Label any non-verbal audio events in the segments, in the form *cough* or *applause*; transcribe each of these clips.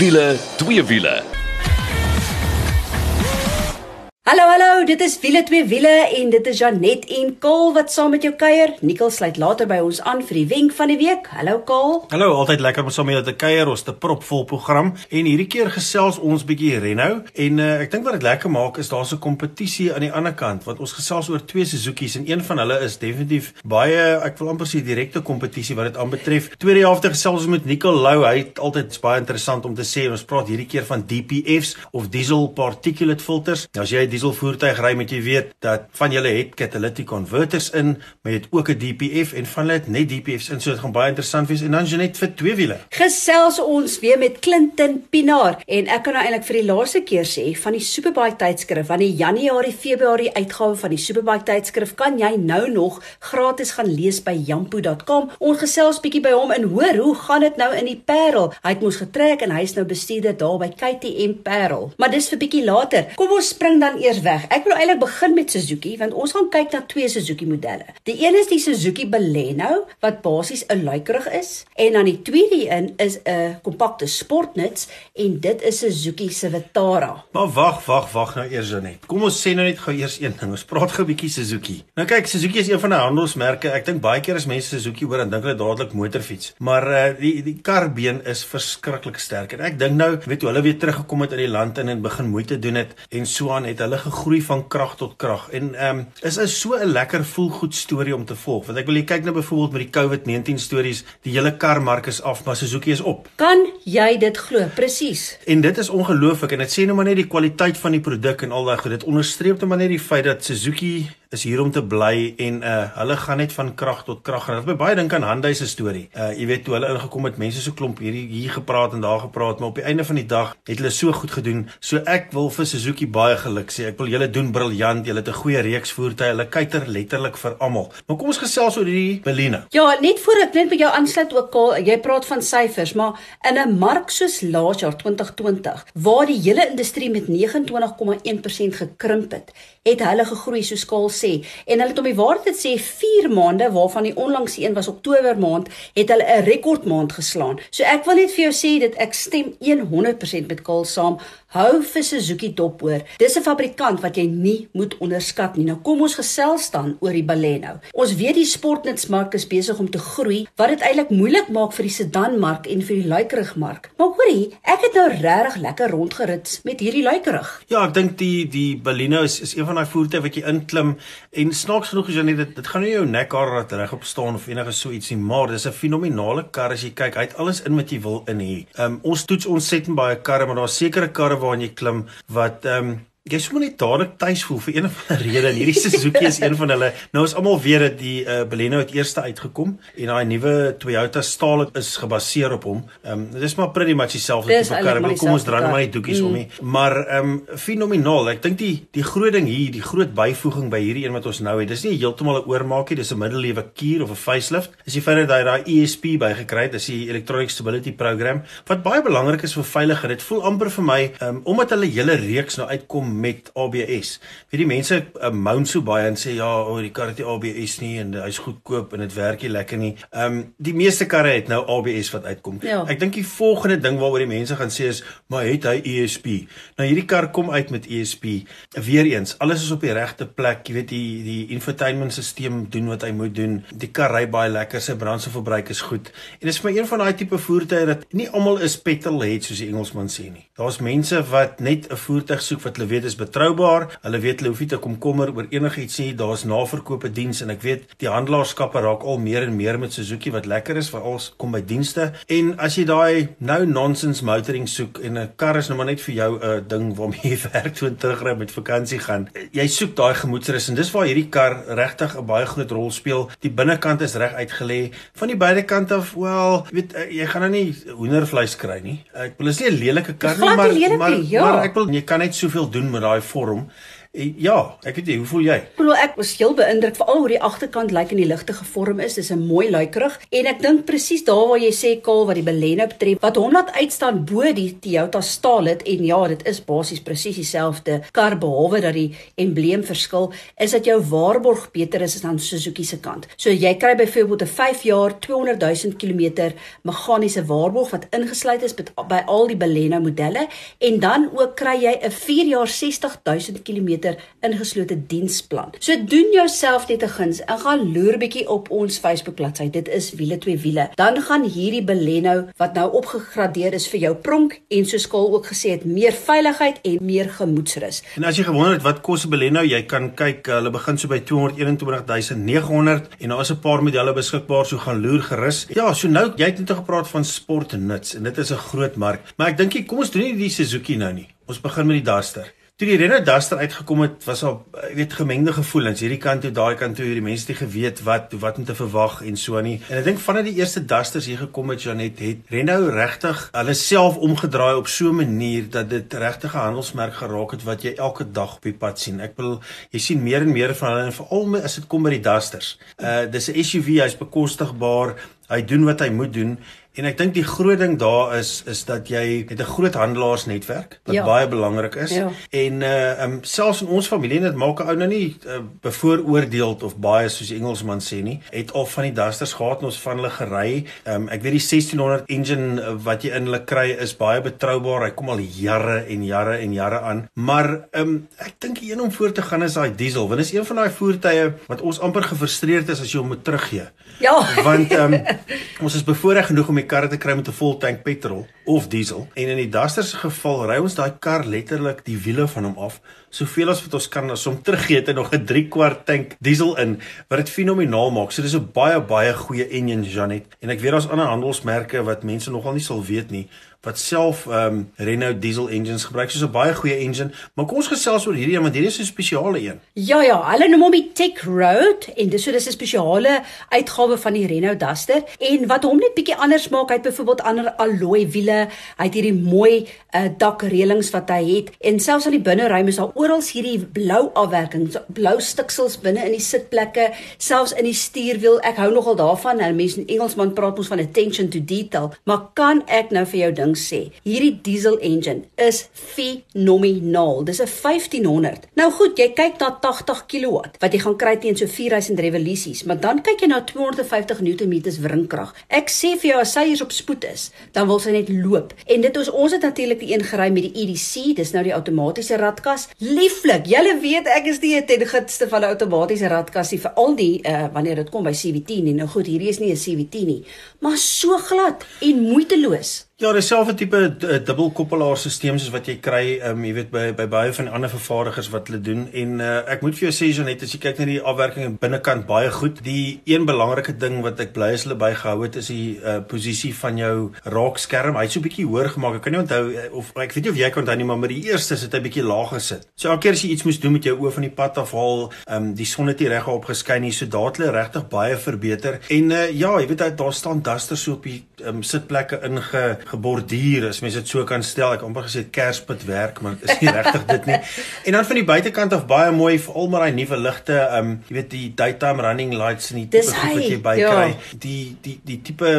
Wiele, twee wiele. Hallo, dit is wiele twee wiele en dit is Janet en Kol wat saam met jou kuier. Nikkel sluit later by ons aan vir die wenk van die week. Hallo Kol. Hallo, altyd lekker om saam met julle te kuier. Ons 'n propvol program en hierdie keer gesels ons bietjie Renault en uh, ek dink wat dit lekker maak is daar's 'n kompetisie aan die ander kant want ons gesels oor twee Suzuki's en een van hulle is definitief baie ek wil amper sê direkte kompetisie wat dit aanbetref. Tweede helfte gesels ons met Nikkel Lou. Hy het altyd baie interessant om te sê. Ons praat hierdie keer van DPF's of diesel particulate filters. Nou as jy diesel voertuig ry moet jy weet dat van julle het catalytic converters in, maar jy het ook 'n DPF en van hulle het net DPF's in, so dit gaan baie interessant wees en dan jy net vir twee wiele. Gesels ons weer met Clinton Pinaar en ek kan nou eintlik vir die laaste keer sê van die Superbike tydskrif van die Januarie Februarie uitgawe van die Superbike tydskrif kan jy nou nog gratis gaan lees by jampo.com. Ons gesels bietjie by hom en hoor hoe gaan dit nou in die Parel. Hy het mos getrek en hy's nou bestuurder daar by KTM Parel. Maar dis vir bietjie later. Kom ons spring dan eers weg. Ek wil eintlik begin met Suzuki want ons gaan kyk na twee Suzuki modelle. Die een is die Suzuki Baleno wat basies 'n luikerig is en dan die tweede een is 'n kompakte sportnuts en dit is Suzuki se Vitara. Maar wag, wag, wag nou eers net. Kom ons sê nou net gou eers een ding. Ons praat gou 'n bietjie Suzuki. Nou kyk, Suzuki is een van die handelsmerke. Ek dink baie keer as mense Suzuki hoor, dan dink hulle dadelik motorfiets. Maar uh die die karbeen is verskriklik sterk en ek dink nou, weet jy, hulle weer teruggekom het in die land en en begin moeite doen het en so aan het hulle gegroei van krag tot krag. En ehm um, is is so 'n lekker voelgoed storie om te volg. Want ek wil jy kyk nou byvoorbeeld met die COVID-19 stories, die hele karmark is af, maar Suzuki is op. Kan jy dit glo? Presies. En dit is ongelooflik en dit sê nou maar net die kwaliteit van die produk en al daai goed. Dit onderstreep net maar net die feit dat Suzuki is hier om te bly en uh hulle gaan net van krag tot krag gaan. Dit my baie dink aan Hyundai se storie. Uh jy weet toe hulle ingekom het, mense so klomp hierdie hier gepraat en daar gepraat, maar op die einde van die dag het hulle so goed gedoen. So ek wil vir Suzuki baie geluk sê. Ek wil julle doen briljant. Julle het 'n goeie reeks voertuie. Hulle kyker letterlik vir almal. Maar kom ons gesels oor hierdie Baleno. Ja, net voor ek net by jou aansluit ook al, jy praat van syfers, maar in 'n mark soos laas jaar 2020 waar die hele industrie met 29,1% gekrimp het, het hulle gegroei soos Kaal sê. En hulle het om die waarheid sê 4 maande waarvan die onlangse een was Oktober maand, het hulle 'n rekordmaand geslaan. So ek wil net vir jou sê dat ek stem 100% met Kaal saam. Hou vir Suzuki dop hoor. Dis 'n fabrikant wat jy nie moet onderskat nie. Nou kom ons gesels dan oor die Baleno. Ons weet die sportnutsmark is besig om te groei wat dit eintlik moeilik maak vir die sedanmark en vir die luikerigmark. Maar hoorie, ek het nou regtig lekker rondgerit met hierdie luikerig. Ja, ek dink die die Baleno is is een van daai voertuie wat jy inklim en snaaks genoeg is jy net dit, dit gaan nie jou nekhare laat regop staan of enige so ietsie, maar dis 'n fenominale kar as jy kyk. Hy het alles in wat jy wil in hê. Um, ons toets ontsettend baie karre, maar daar's sekere karre waarin jy klim wat ehm um, jy sommer net dadelik tuis voel vir een of ander rede en hierdie Suzuki is een van hulle. Nou is almal weet dat die uh, Baleno het eerste uitgekom en daai nuwe Toyota staal is gebaseer op hom. Ehm um, dit is maar pretty much dieselfde tipe kar. Kom ons draai maar die doekies mm. om nie. Maar ehm um, fenomenaal. Ek dink die die groot ding hier, die groot byvoeging by hierdie een wat ons nou het, dis nie heeltemal 'n oormaakie, dis 'n middellewe kier of 'n facelift. Dis die feit dat hy daai ESP bygekry het, dis die Electronic Stability Program wat baie belangrik is vir veiligheid. Dit voel amper vir my ehm um, omdat hulle hele reeks nou uitkom met ABS. Weet die mense uh, moan so baie en sê ja, o, oh, die kar het nie ABS nie en hy's goedkoop en dit werk nie lekker nie. Ehm um, die meeste karre het nou ABS wat uitkom. Ja. Ek dink die volgende ding waaroor die mense gaan sê is, maar het hy ESP? Nou hierdie kar kom uit met ESP. Weereens, alles is op die regte plek. Jy weet die die infotainmentstelsel doen wat hy moet doen. Die kar ry baie lekker, sy brandstofverbruik is goed. En dit is maar een van daai tipe voertuie dat nie almal is petrolhead soos die Engelsman sê nie. Daar's mense wat net 'n voertuig soek wat hulle weet is betroubaar. Hulle weet hulle hoef nie te komkommer oor enigiets nie. Daar's naverkope diens en ek weet die handelaarskappe raak al meer en meer met Suzuki wat lekker is vir als kom by dienste. En as jy daai nou nonsens motoring soek en 'n kar is nou maar net vir jou 'n uh, ding waarmee jy *laughs* werk toe en terugry met vakansie gaan. Jy soek daai gemoedsrus en dis waar hierdie kar regtig 'n baie groot rol speel. Die binnekant is reg uitgelê. Van die beide kante af, wel, jy weet jy gaan nou nie hoendervleis kry nie. Ek wil is nie 'n lelike kar nie, maar lelike, maar, ja. maar ek wil jy kan net soveel doen met daai vorm ja, ek weet nie, hoe voel jy? Bedoel ek was heel beïndruk veral hoe die agterkant lyk en die ligte gevorm is. Dis 'n mooi luikerig en ek dink presies daar waar jy sê Kaal wat die Baleno betref, wat hom laat uitstaan bo die Toyota staal het en ja, dit is basies presies dieselfde kar behalwe dat die embleem verskil, is dat jou waarborg beter is as dan Suzuki se kant. So jy kry byvoorbeeld 'n 5 jaar 200 000 km meganiese waarborg wat ingesluit is by al die Baleno modelle en dan ook kry jy 'n 4 jaar 60 000 km ingeslote diensplan. So doen jouself net 'n guns en gaan loer bietjie op ons Facebook bladsy. Dit is wiele twee wiele. Dan gaan hierdie Baleno wat nou opgegradeer is vir jou pronk en soos Kaal ook gesê het, meer veiligheid en meer gemoedsrus. En as jy gewonder het wat kos 'n Baleno, jy kan kyk, hulle begin so by 221900 en daar is 'n paar modelle beskikbaar, so gaan loer gerus. Ja, so nou jy het net gepraat van sportnuts en dit is 'n groot mark. Maar ek dink jy kom ons doen nie die Suzuki nou nie. Ons begin met die Duster. Toe die Renault Duster uitgekom het, was al ek weet gemengde gevoelens. Hierdie kant toe, daai kant toe, hierdie mense het geweet wat wat om te verwag en so nie. En ek dink vanaf die eerste Dusters hier gekom het, Janet, het Renault regtig hulle self omgedraai op so 'n manier dat dit regtig 'n handelsmerk geraak het wat jy elke dag op die pad sien. Ek wil jy sien meer en meer van hulle en veral as dit kom by die Dusters. Uh dis 'n SUV, hy's bekostigbaar. Hy doen wat hy moet doen En ek dink die groot ding daar is is dat jy het 'n groot handelaarsnetwerk wat ja. baie belangrik is. Ja. En uh um selfs in ons familie en dit maak 'n ou nou nie uh, bevooroordeeld of baie soos die Engelsman sê nie, het al van die Dusters gehad en ons van hulle gery. Um ek weet die 1600 engine uh, wat jy in hulle kry is baie betroubaar. Hy kom al jare en jare en jare aan. Maar um ek dink die een om voor te gaan is daai diesel, want is een van daai voertuie wat ons amper gefrustreerd is as jy hom moet teruggee. Ja. Want um *laughs* ons is bevoorreg genoeg om die karre te kry met 'n vol tank petrol of diesel. En in die Duster se geval ry ons daai kar letterlik die wiele van hom af, soveel as wat ons kan as om teruggee te nog 'n 3 kwart tank diesel in wat dit fenomenaal maak. So dis 'n baie baie goeie engine Janet. En ek weet daar's ander handelsmerke wat mense nogal nie sal weet nie wat self ehm um, Renault diesel engines gebruik. Soos 'n baie goeie engine, maar kom ons gesels oor hierdie een want hierdie is 'n spesiale een. Ja ja, hulle noem hom die Tech Road en dis so dis 'n spesiale uitgawe van die Renault Duster en wat hom net bietjie anders maak, hy het byvoorbeeld ander alloy wiele, hy het hierdie mooi uh, dakreëlings wat hy het en selfs aan die binneruim is daar oral hierdie blou afwerking, blou stiksels binne in die sitplekke, selfs in die stuurwiel. Ek hou nogal daarvan. Nou mense in Engelsman praat ons van attention to detail, maar kan ek nou vir jou ding sê. Hierdie diesel engine is fenomenaal. Dis 'n 1500. Nou goed, jy kyk na 80 kW wat jy gaan kry teen so 4000 revolusies, maar dan kyk jy na 250 Nm wringkrag. Ek sê vir jou as sy hier op spoed is, dan wil sy net loop. En dit ons ons het natuurlik die een gery met die EDC, dis nou die outomatiese radkas. Lieflik, julle weet ek is die ten gitste van 'n outomatiese radkas vir al die uh, wanneer dit kom by CVT nie. Nou goed, hierdie is nie 'n CVT nie, maar so glad en moeiteloos. Ja, dieselfde tipe eh, dubbelkoppelaarstelsel soos wat jy kry, um, jy weet by by baie van die ander vervaardigers wat hulle doen en uh, ek moet vir jou sê Janet, as jy kyk na die afwerking binnekant baie goed. Die een belangrike ding wat ek bly is hulle bygehou het is die uh, posisie van jou raakskerm. Hy't so 'n bietjie hoër gemaak. Ek kan nie onthou of ek weet nie of jy kan onthou nie, maar met die eerste sit hy bietjie laag gesit. So elke keer as jy iets moes doen met jou oë van die pad afhaal, um, die son het nie reg op geskyn nie, so daat hulle regtig baie verbeter. En uh, ja, jy weet daar staan duster so op die um, sitplekke inge geborduur as mens dit so kan stel. Ek amper gesê kerspit werk, maar dit is nie *laughs* regtig dit nie. En dan van die buitekant af baie mooi veral met daai nuwe ligte, um jy weet die daytime running lights en die tipe goed wat jy bykry. Ja. Die die die tipe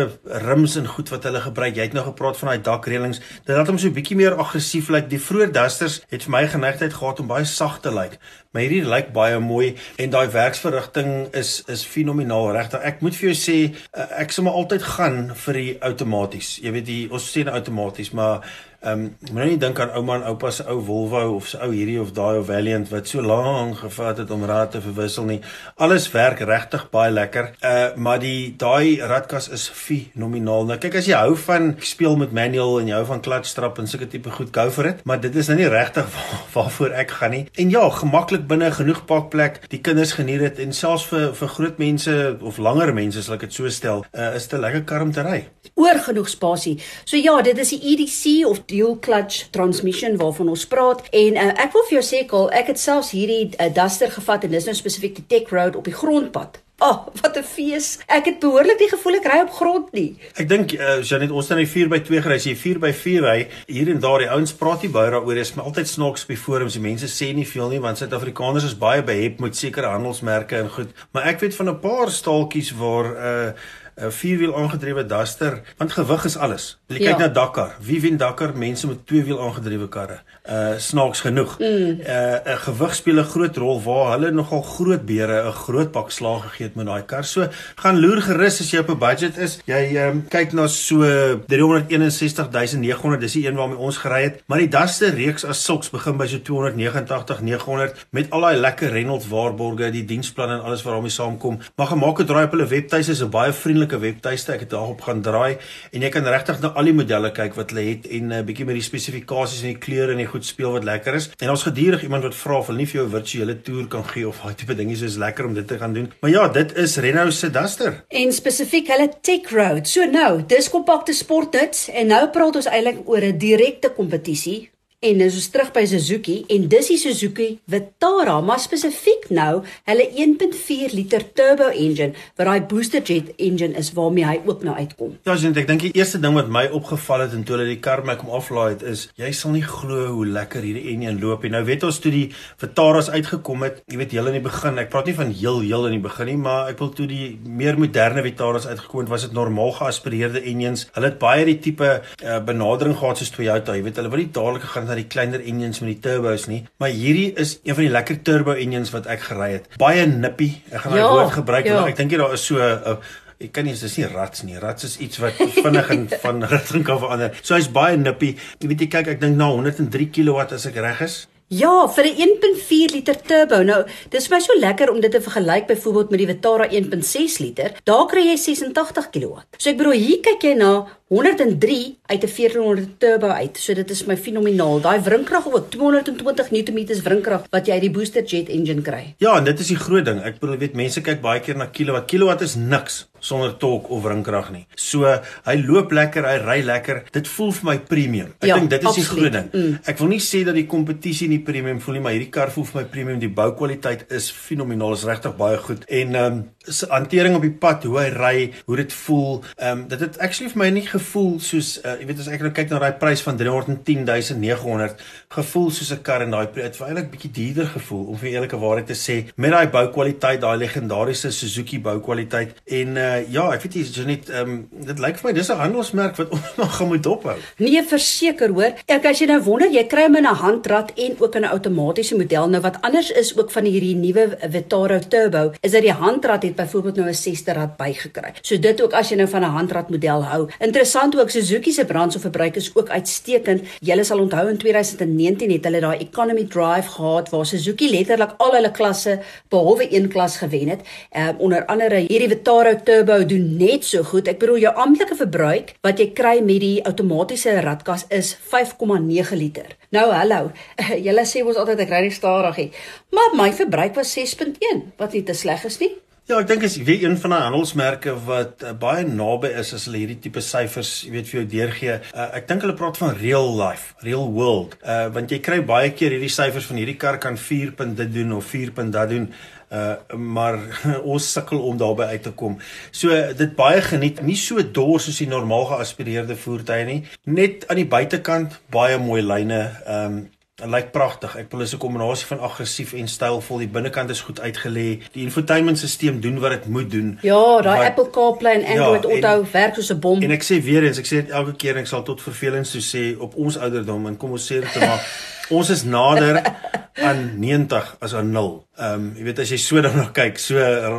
rims en goed wat hulle gebruik. Jy het nou gepraat van daai dakreëlings. Dit laat hom so bietjie meer aggressief lyk. Like. Die vroeë dusters het vir my geneigtheid gehad om baie sag te lyk. Like. Maar hierdie lyk baie mooi en daai werksverrigting is is fenomenaal regtig. Ek moet vir jou sê eh, ek sou maar altyd gaan vir die outomaties. Jy weet die ons sê outomaties, maar Ehm um, moenie nie dink aan ouma en oupa se ou Volvo of se ou hierdie of daai of Valiant wat so lank gevat het om raad te verwissel nie. Alles werk regtig baie lekker. Uh maar die daai radkas is fenomenaal. Nou kyk as jy hou van speel met manual en jy hou van clutch strap en sulke tipe goed gou vir dit, maar dit is nou nie regtig *laughs* waar, waarvoor ek gaan nie. En ja, gemaklik binne genoeg parkplek. Die kinders geniet dit en selfs vir vir groot mense of langer mense, as ek dit so stel, uh, is dit 'n lekker kar om te ry. Oor genoeg spasie. So ja, dit is die EDC of dual clutch transmission waarvan ons praat en uh, ek wil vir jou sê Kol, ek het selfs hierdie uh, Duster gevat en dis nou spesifiek die Tech Road op die grondpad oh, wat 'n fees. Ek het behoorlik die gevoel ek ry op grond nie. Ek dink uh, Janet ons dan die 4 by 2 gery, as jy 4 by 4 ry, hier en daar die ouens praat nie baie daaroor, is maar altyd snaaks by forums. Die mense sê nie veel nie want Suid-Afrikaners is baie behep met sekere handelsmerke en goed. Maar ek weet van 'n paar staaltjies waar uh, 'n vierwiel aangedrewe Duster, want gewig is alles. Jy kyk ja. na Dakar. Wie wen Dakar? Mense met tweewiel aangedrewe karre. Uh snaaks genoeg. Mm. Uh 'n gewig speel 'n groot rol waar hulle nogal groot beere 'n groot pak slaag gegee het met daai kar. So gaan loer gerus as jy op 'n budget is. Jy um, kyk na so 361900, dis die een waarmee ons gery het, maar die Duster reeks as sulks begin by so 289 900 met al daai lekker Renault waarborge, die diensplan en alles wat daarmee saamkom. Maar gemaak 'n draai op hulle webtuise, is 'n baie vriendelike webtuiste. Ek het daarop gaan draai en jy kan regtig na al die modelle kyk wat hulle het en 'n uh, bietjie met die spesifikasies en die kleure en die goed speel wat lekker is. En ons geduldig iemand wat vra of hulle nie vir jou 'n virtuele toer kan gee of daai tipe dinge is lekker om dit te gaan doen. Maar ja, dit is Renault se Duster. En spesifiek hulle Tech Road. So nou, dis kompakte sportnuts en nou praat ons eintlik oor 'n direkte kompetisie En dis is terug by Suzuki en dis die Suzuki Vitara, maar spesifiek nou hulle 1.4 liter turbo engine wat daai booster jet engine is waarmee hy ook nou uitkom. Ja, sien ek dink die eerste ding wat my opgeval het en toe hulle die kar my kom aflaai het is jy sal nie glo hoe lekker hierdie engine loop nie. Nou weet ons toe die Vitaras uitgekom het, jy weet heel in die begin, ek praat nie van heel heel in die begin nie, maar ek wil toe die meer moderne Vitaras uitgekom het, was dit normaal geaspireerde engines. Hulle het baie die tipe uh, benadering gehad soos Toyota, jy weet hulle wil nie dadelik gegaan na die kleiner engines met die turbos nie, maar hierdie is een van die lekker turbo engines wat ek gery het. Baie nippy. Ek gaan daai ja, woord gebruik ja. want ek dink jy daar is so 'n uh, Ek kan nie dis nie rats nie. Rats is iets wat vinnig en *laughs* van rigting kan verander. So hy's baie nippy. Jy weet jy kyk ek dink na 103 kW as ek reg is. Ja, vir 'n 1.4 liter turbo. Nou, dis vir my so lekker om dit te vergelyk byvoorbeeld met die Vitara 1.6 liter. Daar kry jy 86 kW. So ek bedoel hier kyk jy na 103 uit 'n 1400 turbo uit. So dit is my fenomenaal. Daai wrinkrag ook 220 Nm wrinkrag wat jy uit die booster jet engine kry. Ja, en dit is die groot ding. Ek bedoel, weet mense kyk baie keer na kilowatt. Kilowatt is niks sonder torque of wrinkrag nie. So hy loop lekker, hy ry lekker. Dit voel vir my premium. Ek ja, dink dit is absoluut. die groot ding. Mm. Ek wil nie sê dat die kompetisie nie premium voel nie, maar hierdie kar voel vir my premium. Die boukwaliteit is fenomenaal, is regtig baie goed. En ehm um, hantering op die pad, hoe hy ry, hoe dit voel, ehm um, dit het actually vir my nie gevoel soos uh, jy weet as ek nou kyk na daai prys van 310900 gevoel soos 'n kar en daai het eintlik bietjie duurder gevoel om vir eerlike waarheid te sê met daai boukwaliteit daai legendariese Suzuki boukwaliteit. En uh, ja ek weet jy net um, dit lyk vir my dis 'n handelsmerk wat *laughs* ons nog gaan moet dophou nee verseker hoor. Ek as jy nou wonder jy kry hom in 'n handrat en ook in 'n outomatiese model. Nou wat anders is ook van hierdie nuwe Vitara Turbo is dat die handrat het byvoorbeeld nou 'n 6de rad bygekry. So dit ook as jy nou van 'n handrat model hou. Interessant interessant ook Suzuki se brandstofverbruik is ook uitstekend. Julle sal onthou in 2019 het hulle daai economy drive gehad waar Suzuki letterlik al hulle klasse behalwe een klas gewen het. Ehm uh, onder andere hierdie Vitara Turbo doen net so goed. Ek bedoel jou amptelike verbruik wat jy kry met die outomatiese radkas is 5,9 liter. Nou hallo. *laughs* Julle sê mos altyd ek ry nie stadig nie. Maar my verbruik was 6.1 wat nie te sleg is nie. Ja, ek dink as jy weet een van daai handelsmerke wat uh, baie naby is as hulle hierdie tipe syfers, jy weet vir jou deurgee. Uh, ek dink hulle praat van real life, real world. Uh want jy kry baie keer hierdie syfers van hierdie kar kan 4 punt dit doen of 4 punt dat doen. Uh maar *laughs* ons sukkel om daarby uit te kom. So dit baie geniet, nie so dors soos die normaal geaspireerde voertuie nie. Net aan die buitekant baie mooi lyne. Um Dit lyk pragtig. Ek bedoel is 'n kombinasie van aggressief en stylvol. Die binnekant is goed uitgelê. Die infotainmentstelsel doen wat dit moet doen. Ja, daai Apple CarPlay en Android ja, Auto werk soos 'n bom. En ek sê weer eens, ek sê dit elke keer en ek sal tot vervelings toe sê op ons ouderdom en kom ons sê dit maar *laughs* ons is nader aan 90 as aan 0. Ehm um, jy weet as jy so daarna kyk, so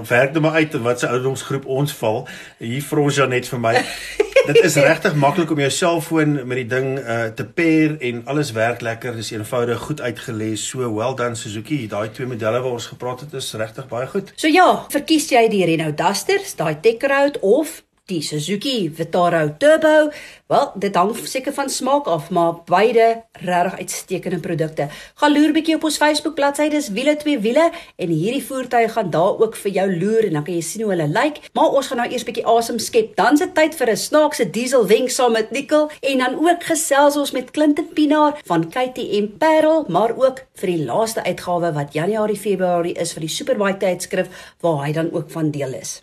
werk dit maar uit wat se ouderdomsgroep ons val. Hier vir ons ja net vir my. *laughs* dit is regtig maklik om jou selfoon met die ding uh, te pair en alles werk lekker. Dis eenvoudig, goed uitgelê. So well done Suzuki. Daai twee modelle waar ons gepraat het is regtig baie goed. So ja, verkies jy die Renault Duster, daai Tech Road of Die Suzuki Vitara Turbo, wel, dit hang seker van smaak af, maar beide regtig uitstekende produkte. Gaan loer bietjie op ons Facebook bladsy, dis wiele twee wiele en hierdie voertuie gaan daar ook vir jou loer en dan kan jy sien hoe hulle lyk. Like. Maar ons gaan nou eers bietjie asem skep. Dan se tyd vir 'n snaakse diesel wenk saam met Nicole en dan ook gesels ons met Clinton Pinaar van KTM Parel, maar ook vir die laaste uitgawe wat Januarie Februarie is vir die Superbike tydskrif waar hy dan ook van deel is.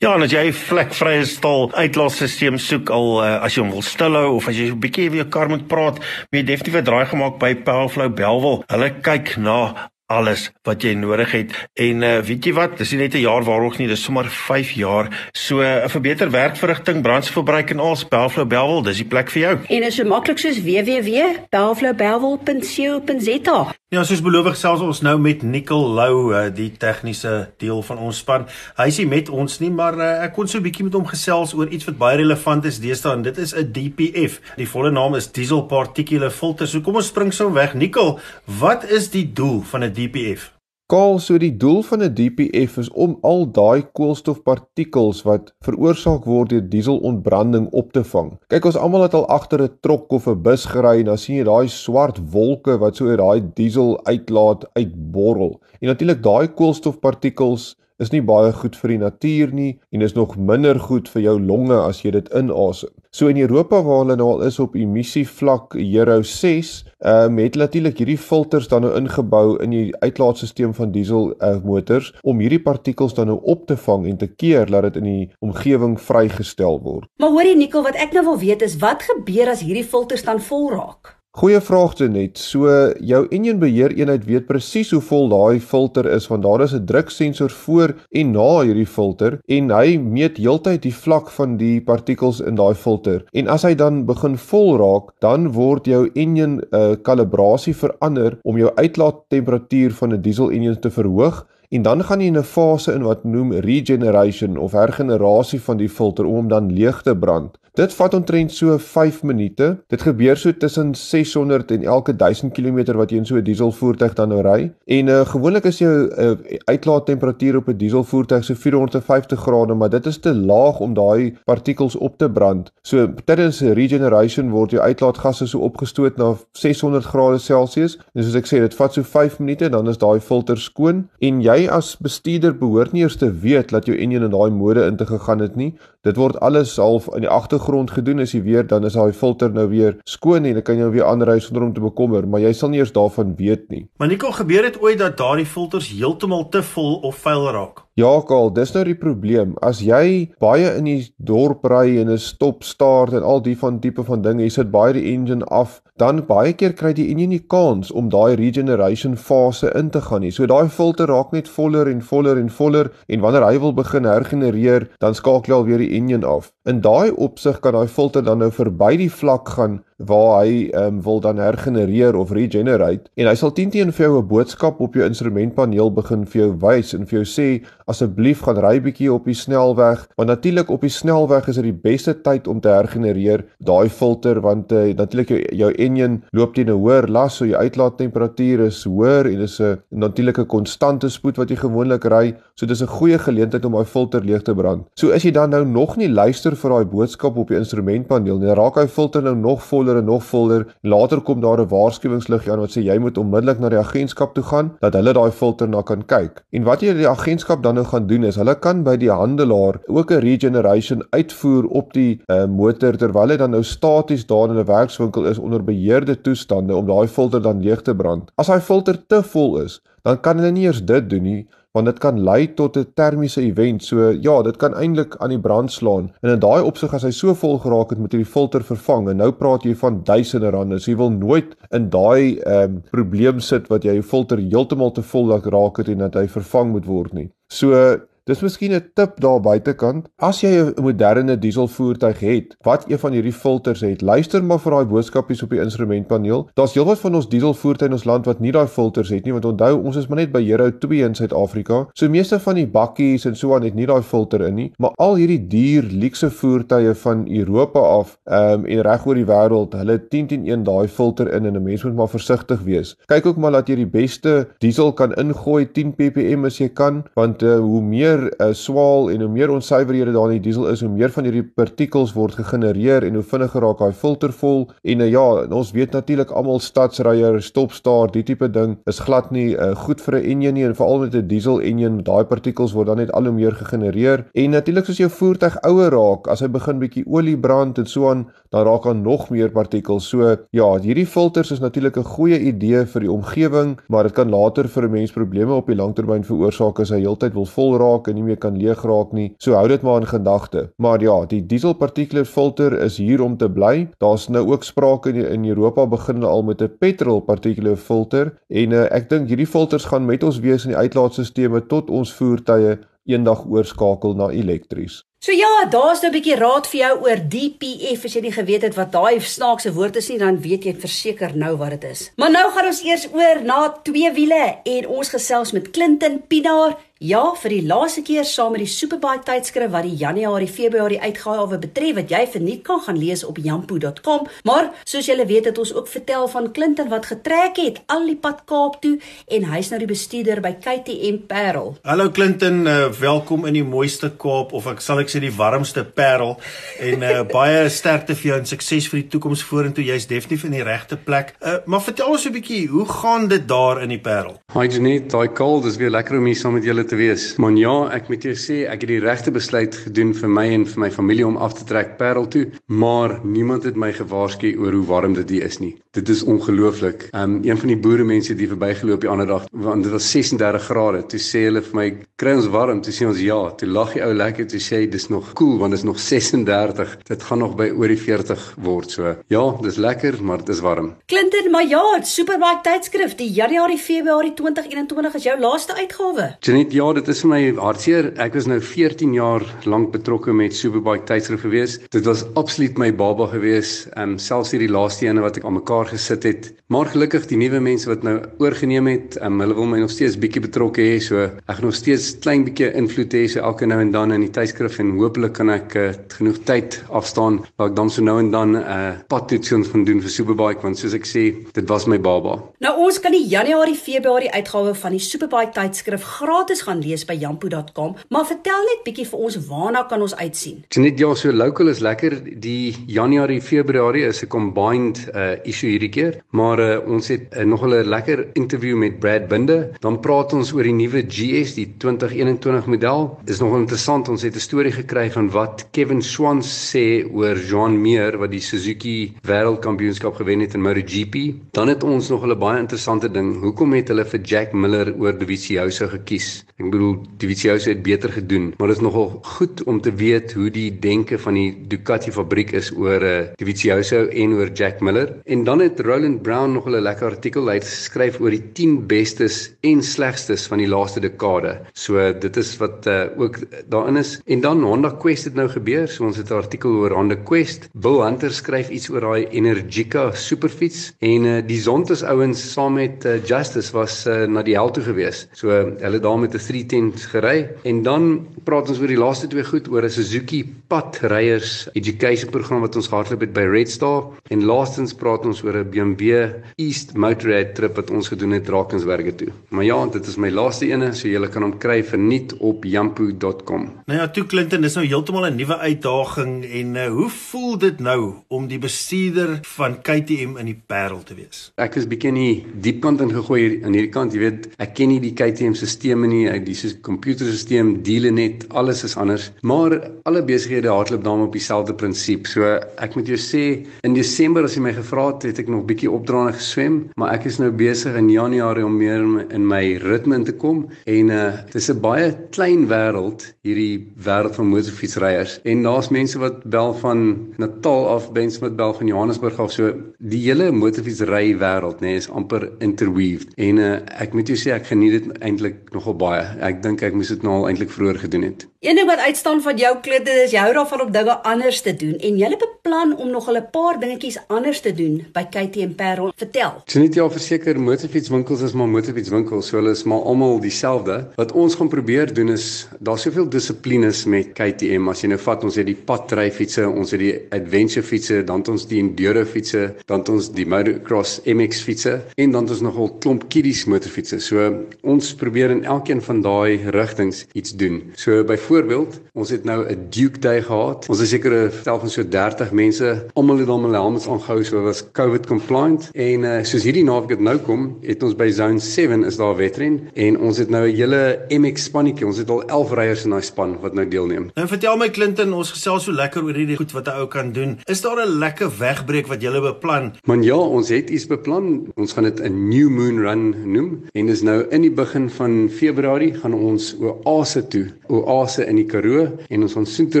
Ja, en as jy 'n vlekvrye stal uitlaatstelsel soek al uh, as jy hom wil stilhou of as jy 'n bietjie weer kar moet praat, moet jy definitief 'n draai gemaak by Powerflow Belwel. Hulle kyk na alles wat jy nodig het. En uh, weet jy wat, dis nie net 'n jaar waarog nie, dis sommer 5 jaar. So 'n uh, vir beter werkverrigting, brandstofverbruik en alles, Belflow Belwel, dis die plek vir jou. En is so maklik soos www.belflowbelwel.co.za. Ja, soos beloof gesels ons nou met Nicole Lou, uh, die tegniese deel van ons span. Hy is nie met ons nie, maar uh, ek kon so 'n bietjie met hom gesels oor iets wat baie relevant is deesdae en dit is 'n DPF. Die volle naam is diesel particulate filter. So kom ons spring so weg. Nicole, wat is die doel van 'n DPF? Kaal, so die doel van 'n DPF is om al daai koolstofpartikels wat veroorsaak word deur dieselontbranding op te vang. Kyk, ons almal het al agter 'n trok of 'n bus gery en dan sien jy daai swart wolke wat so uit daai diesel uitlaat uitborrel. En natuurlik daai koolstofpartikels is nie baie goed vir die natuur nie en is nog minder goed vir jou longe as jy dit inasem. So in Europa waar hulle nou al is op emissie vlak Euro 6, ehm um, het natuurlik hierdie filters dan nou ingebou in die uitlaatstelsel van diesel uh, motors om hierdie partikels dan nou op te vang en te keer dat dit in die omgewing vrygestel word. Maar hoorie Nikkel, wat ek nou wil weet is wat gebeur as hierdie filters dan vol raak? Goeie vraag te net. So jou enjin beheer eenheid weet presies hoe vol daai filter is want daar is 'n druksensor voor en na hierdie filter en hy meet heeltyd die vlak van die partikels in daai filter. En as hy dan begin vol raak, dan word jou enjin 'n uh, kalibrasie verander om jou uitlaattemperatuur van 'n diesel enjin te verhoog en dan gaan jy in 'n fase in wat noem regeneration of hergenerasie van die filter om hom dan leeg te brand. Dit vat omtrent so 5 minute. Dit gebeur so tussen 600 en elke 1000 km wat jy in so 'n dieselvoertuig dan nou ry. En uh, gewoonlik is jou uh, uitlaattemperatuur op 'n dieselvoertuig so 450 grade, maar dit is te laag om daai partikels op te brand. So tydens regeneration word jou uitlaatgasse so opgestoot na 600 grade Celsius. En soos ek sê, dit vat so 5 minute dan is daai filter skoon en jy as bestuurder behoort nie eers te weet dat jou enjin in daai mode in te gegaan het nie. Dit word alles half in die agtergrond gedoen as jy weer dan is daai filter nou weer skoon en dan kan jy weer aanry sonder om te bekommer, maar jy sal nie eers daarvan weet nie. Maar Nico, gebeur dit ooit dat daardie filters heeltemal te vol of vuil raak? Ja, Karl, dis nou die probleem. As jy baie in die dorp ry en 'n stop start en al die van tipe van dinge, jy sit baie die engine af, dan baie keer kry jy nie die kans om daai regeneration fase in te gaan nie. So daai filter raak net voller en voller en voller en wanneer hy wil begin hergenereer, dan skakel hy al weer die engine af. In daai opsig kan daai filter dan nou verby die vlak gaan waar hy um, wil dan hergenereer of regenerate en hy sal teen teen vir jou 'n boodskap op jou instrumentpaneel begin vir jou wys en vir jou sê asseblief gaan ry bietjie op die snelweg want natuurlik op die snelweg is dit die beste tyd om te hergenereer daai filter want uh, natuurlik jou, jou engine loop teen 'n hoër las so jou uitlaattemperatuur is hoër en dis 'n natuurlik 'n konstante spoed wat jy gewoonlik ry so dis 'n goeie geleentheid om daai filter leeg te brand so as jy dan nou nog nie luister vir daai boodskap op jou instrumentpaneel nie raak hy filter nou nog voller en nog voller. Later kom daar 'n waarskuwingslig aan wat sê jy moet onmiddellik na die agentskap toe gaan dat hulle daai filter na kan kyk. En wat jy die agentskap dan nou gaan doen is hulle kan by die handelaar ook 'n regeneration uitvoer op die uh, motor terwyl hy dan nou staties daar in 'n werkswinkel is onder beheerde toestande om daai filter dan leeg te brand. As daai filter te vol is, dan kan hulle nie eers dit doen nie want dit kan lei tot 'n termiese event. So ja, dit kan eintlik aan die brand slaan. En in daai opsig as hy so vol geraak het, moet jy die filter vervang. En nou praat jy van duisende rande. So jy wil nooit in daai ehm um, probleem sit wat jy jou filter heeltemal te vol laat raak het en dat hy vervang moet word nie. So dis miskien 'n tip daar buitekant. As jy 'n moderne dieselvoertuig het wat een van hierdie filters het, luister maar vir daai boodskapies op die instrumentpaneel. Daar's heelwat van ons dieselvoertuie in ons land wat nie daai filters het nie, want onthou, ons is maar net by Hero 2 in Suid-Afrika. So meeste van die bakkies en so aan het nie daai filter in nie, maar al hierdie duur luukse voertuie van Europa af, ehm um, en reg oor die wêreld, hulle 10 teen 1 daai filter in en 'n mens moet maar versigtig wees. Kyk ook maar dat jy die beste diesel kan ingooi 10 ppm as jy kan, want uh, hoe meer uh, swaal en hoe meer onsuiverhede daar in die diesel is, hoe meer van hierdie partikels word gegenereer en hoe vinniger raak daai filter vol. En uh, ja, ons weet natuurlik almal stadsryer, stopstaar, die tipe ding is glad nie uh, goed vir 'n enjin nie en veral met 'n diesel enjin, daai partikels word dan net al hoe meer gegenereer. En natuurlik soos jou voertuig ouer raak, as hy begin bietjie olie brand en so aan, dan raak daar nog meer partikels. So ja, hierdie filters is natuurlik 'n goeie idee vir die omgewing, maar dit kan later vir 'n mens probleme op die langtermyn veroorsaak as hy heeltyd wil vol raak en nie meer kan leeg raak nie. So hou dit maar in gedagte. Maar ja, die diesel particulate filter is hier om te bly. Daar's nou ook sprake in, in Europa begin al met 'n petrol particulate filter en uh, ek dink hierdie filters gaan met ons wees in die uitlaatstelsels tot ons voertuie eendag oorskakel na elektries. So ja, daar's nou 'n bietjie raad vir jou oor DPF as jy nie geweet het wat daai snaakse woord is nie, dan weet jy verseker nou wat dit is. Maar nou gaan ons eers oor na twee wiele en ons gesels met Clinton Pinaar Ja, vir die laaste keer saam met die Superbike tydskrif wat die Januarie-Februarie uitgawe betref wat jy verniet kan gaan lees op jampo.com, maar soos julle weet het ons ook vertel van Clinton wat getrek het al die pad Kaap toe en hy's nou die bestuurder by KTM Parel. Hallo Clinton, uh, welkom in die mooiste Kaap of ek sal ek sê die warmste Parel en uh, *laughs* baie sterkte vir jou en sukses vir die toekoms vorentoe. Jy's definitief in die regte plek. Uh, maar vertel ons 'n bietjie, hoe gaan dit daar in die Parel? Hi Janet, daai koud is weer lekker om hier saam met julle te wees. Maar ja, ek moet jou sê ek het die regte besluit gedoen vir my en vir my familie om af te trek Parel toe, maar niemand het my gewaarsku oor hoe warm dit hier is nie. Dit is ongelooflik. Um een van die boere mense het hier verbygeloop die ander dag want dit was 36 grade. Toe sê hulle vir my, "Kry ons warm?" Toe sê ons ja. Toe lag die ou lekker toe sê hy, "Dis nog koel cool, want dit is nog 36. Dit gaan nog by oor die 40 word." So ja, dis lekker, maar dit is warm. Clinton, maar ja, Superbike tydskrif, die Januarie Februarie 2021 is jou laaste uitgawe. Janet, ja, dit is vir my hartseer. Ek was nou 14 jaar lank betrokke met Superbike tydskrif gewees. Dit was absoluut my baba gewees. Ehm um, selfs hierdie laaste ene wat ek aan mekaar gesit het. Maar gelukkig die nuwe mense wat nou oorgeneem het, um, hulle wil my nog steeds bietjie betrokke hê. So ek gaan nog steeds klein bietjie invloed hê so elke nou en dan in die tydskrif en hopelik kan ek uh, genoeg tyd afstaan waar ek dan so nou en dan 'n uh, padtoetsing van doen vir Superbike want soos ek sê, dit was my baba. Nou ons kan die Januarie Februarie uitgawe van die Superbike tydskrif gratis gaan lees by jampo.com, maar vertel net bietjie vir ons waarna kan ons uitsien? Dit net ja, so local is lekker. Die Januarie Februarie is 'n combined uh, issue hierdie keer, maar uh, ons het uh, nog 'n lekker interview met Brad Binde. Dan praat ons oor die nuwe GS, die 2021 model. Dis nog interessant, ons het 'n storie gekry van wat Kevin Swans sê oor Jean Meer wat die Suzuki Wêreldkampioenskap gewen het in MotoGP. Dan het ons nog 'n baie interessante ding. Hoekom het hulle vir Jack Miller oor Dovizioso gekies? Ek bedoel Dovizioso het beter gedoen, maar dit is nogal goed om te weet hoe die denke van die Ducati fabriek is oor uh, Dovizioso en oor Jack Miller. En dan het Roland Brown nog 'n lekker artikel uitgeskryf oor die 10 bestes en slegstes van die laaste dekade. So dit is wat uh, ook daarin is. En dan Honda Quest het nou gebeur. So ons het 'n artikel oor Honda Quest. Bill Hunter skryf iets oor daai Energica superfiets en uh, die Zontes ouens saam met uh, Justice was uh, na die hel toe gewees. So uh, hulle daar met 'n 310 gery en dan praat ons oor die laaste twee goed oor 'n Suzuki padryers education program wat ons gehardloop het by Red Star en laastens praat ons oor 'n BMW East Motorrad trip wat ons gedoen het Drakensberge toe. Maar ja, dit is my laaste ene, so jy kan hom kry verniet op jampo.com. Nou ja, toe Clinton, dis nou heeltemal 'n nuwe uitdaging en uh, hoe voel dit nou om die bestuurder van KTM in die Parel te wees? Ek is bietjie in die diep kant ingegooi aan hierdie kant, jy weet, ek ken nie die KTM stelsels nie, ek die komputerstelsel, deale net, alles is anders, maar alle besighede hardloop daarmee op dieselfde prinsip. So ek moet jou sê, in Desember as jy my gevra het, het ek nog bietjie opdraande geswem, maar ek is nou besig in Januarie om meer in my ritme in te kom en uh dis 'n baie klein wêreld hierdie wêreld van motorfietsryers en daar's mense wat bel van Natal af, mense wat bel van Johannesburg af, so die hele motorfietsry wêreld nê nee, is amper interweaved en uh ek moet jou sê ek geniet dit eintlik nogal baie. Ek dink ek moes dit nou al eintlik vroeër gedoen het. Een ding wat uitstaan van jou klede is jy hou daarvan om dinge anders te doen en jy beplan om nog 'n paar dingetjies anders te doen by KTM Parel. Vertel. So net ja, verseker motorfietswinkels is maar motorfietswinkels, so hulle is maar almal dieselfde. Wat ons gaan probeer doen is daar's soveel dissiplines met KTM. As jy nou vat, ons het die paddryfietsse, ons het die adventure fietsse, dan het ons die enduro fietsse, dan het ons die motocross MX fietsse en dan het ons nogal klomp kiddies motorfietsse. So ons probeer in elkeen van daai rigtings iets doen. So byvoorbeeld, ons het nou 'n Duke Day gehad. Ons is seker 'n stel van so 30 mense, almal het hulle helmets aangehou, so was COVID compliant. En uh, soos hierdie naweek dit nou kom, het ons by Zone 7 is daar 'n wedren en ons het nou 'n hele MX spannetjie. Ons het al 11 ryers in daai span wat nou deelneem. Nou vertel my Clinton, ons gesels so lekker oor hierdie goed wat 'n ou kan doen. Is daar 'n lekker wegbreek wat jy beplan? Man ja, ons het iets beplan. Ons gaan dit 'n New Moon Run noem en dis nou in die begin van Februarie gaan ons oase toe, oase in die Karoo en ons gaan soontoe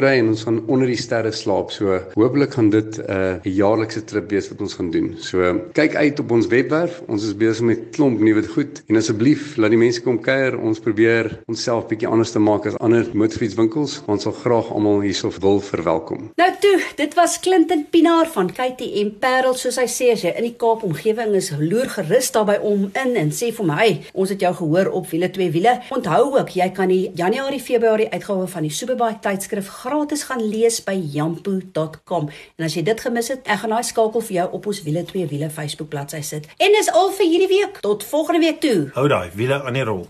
ry en ons gaan onder die sterre slaap. So hopelik gaan dit 'n uh, jaarlikse trip wees wat ons gaan doen. So kyk uit op ons webwerf. Ons is besig met klomp nuwe goed en asseblief laat die mense kom kuier. Ons probeer onsself bietjie anders te maak as ander motorfietswinkels. Ons sal graag almal hierso wil verwelkom. Nou toe, dit was Clinton Pinaar van KTM Parel soos hy sê as jy in die Kaap omgewing is, loer gerus daarby om in en sê vir my, ons het jou gehoor op wiele twee wiele. Onthou ook, jy kan die Januarie Februarie uitgawe van die Superbike tydskrif gratis gaan lees by jampo.com. En as jy dit gemis het, ek gaan daai skakel vir jou op ons wiele twee wiele Facebook bladsy sit. En dis al vir hierdie week. Tot volgende week toe. Hou daai wiele aan die rol.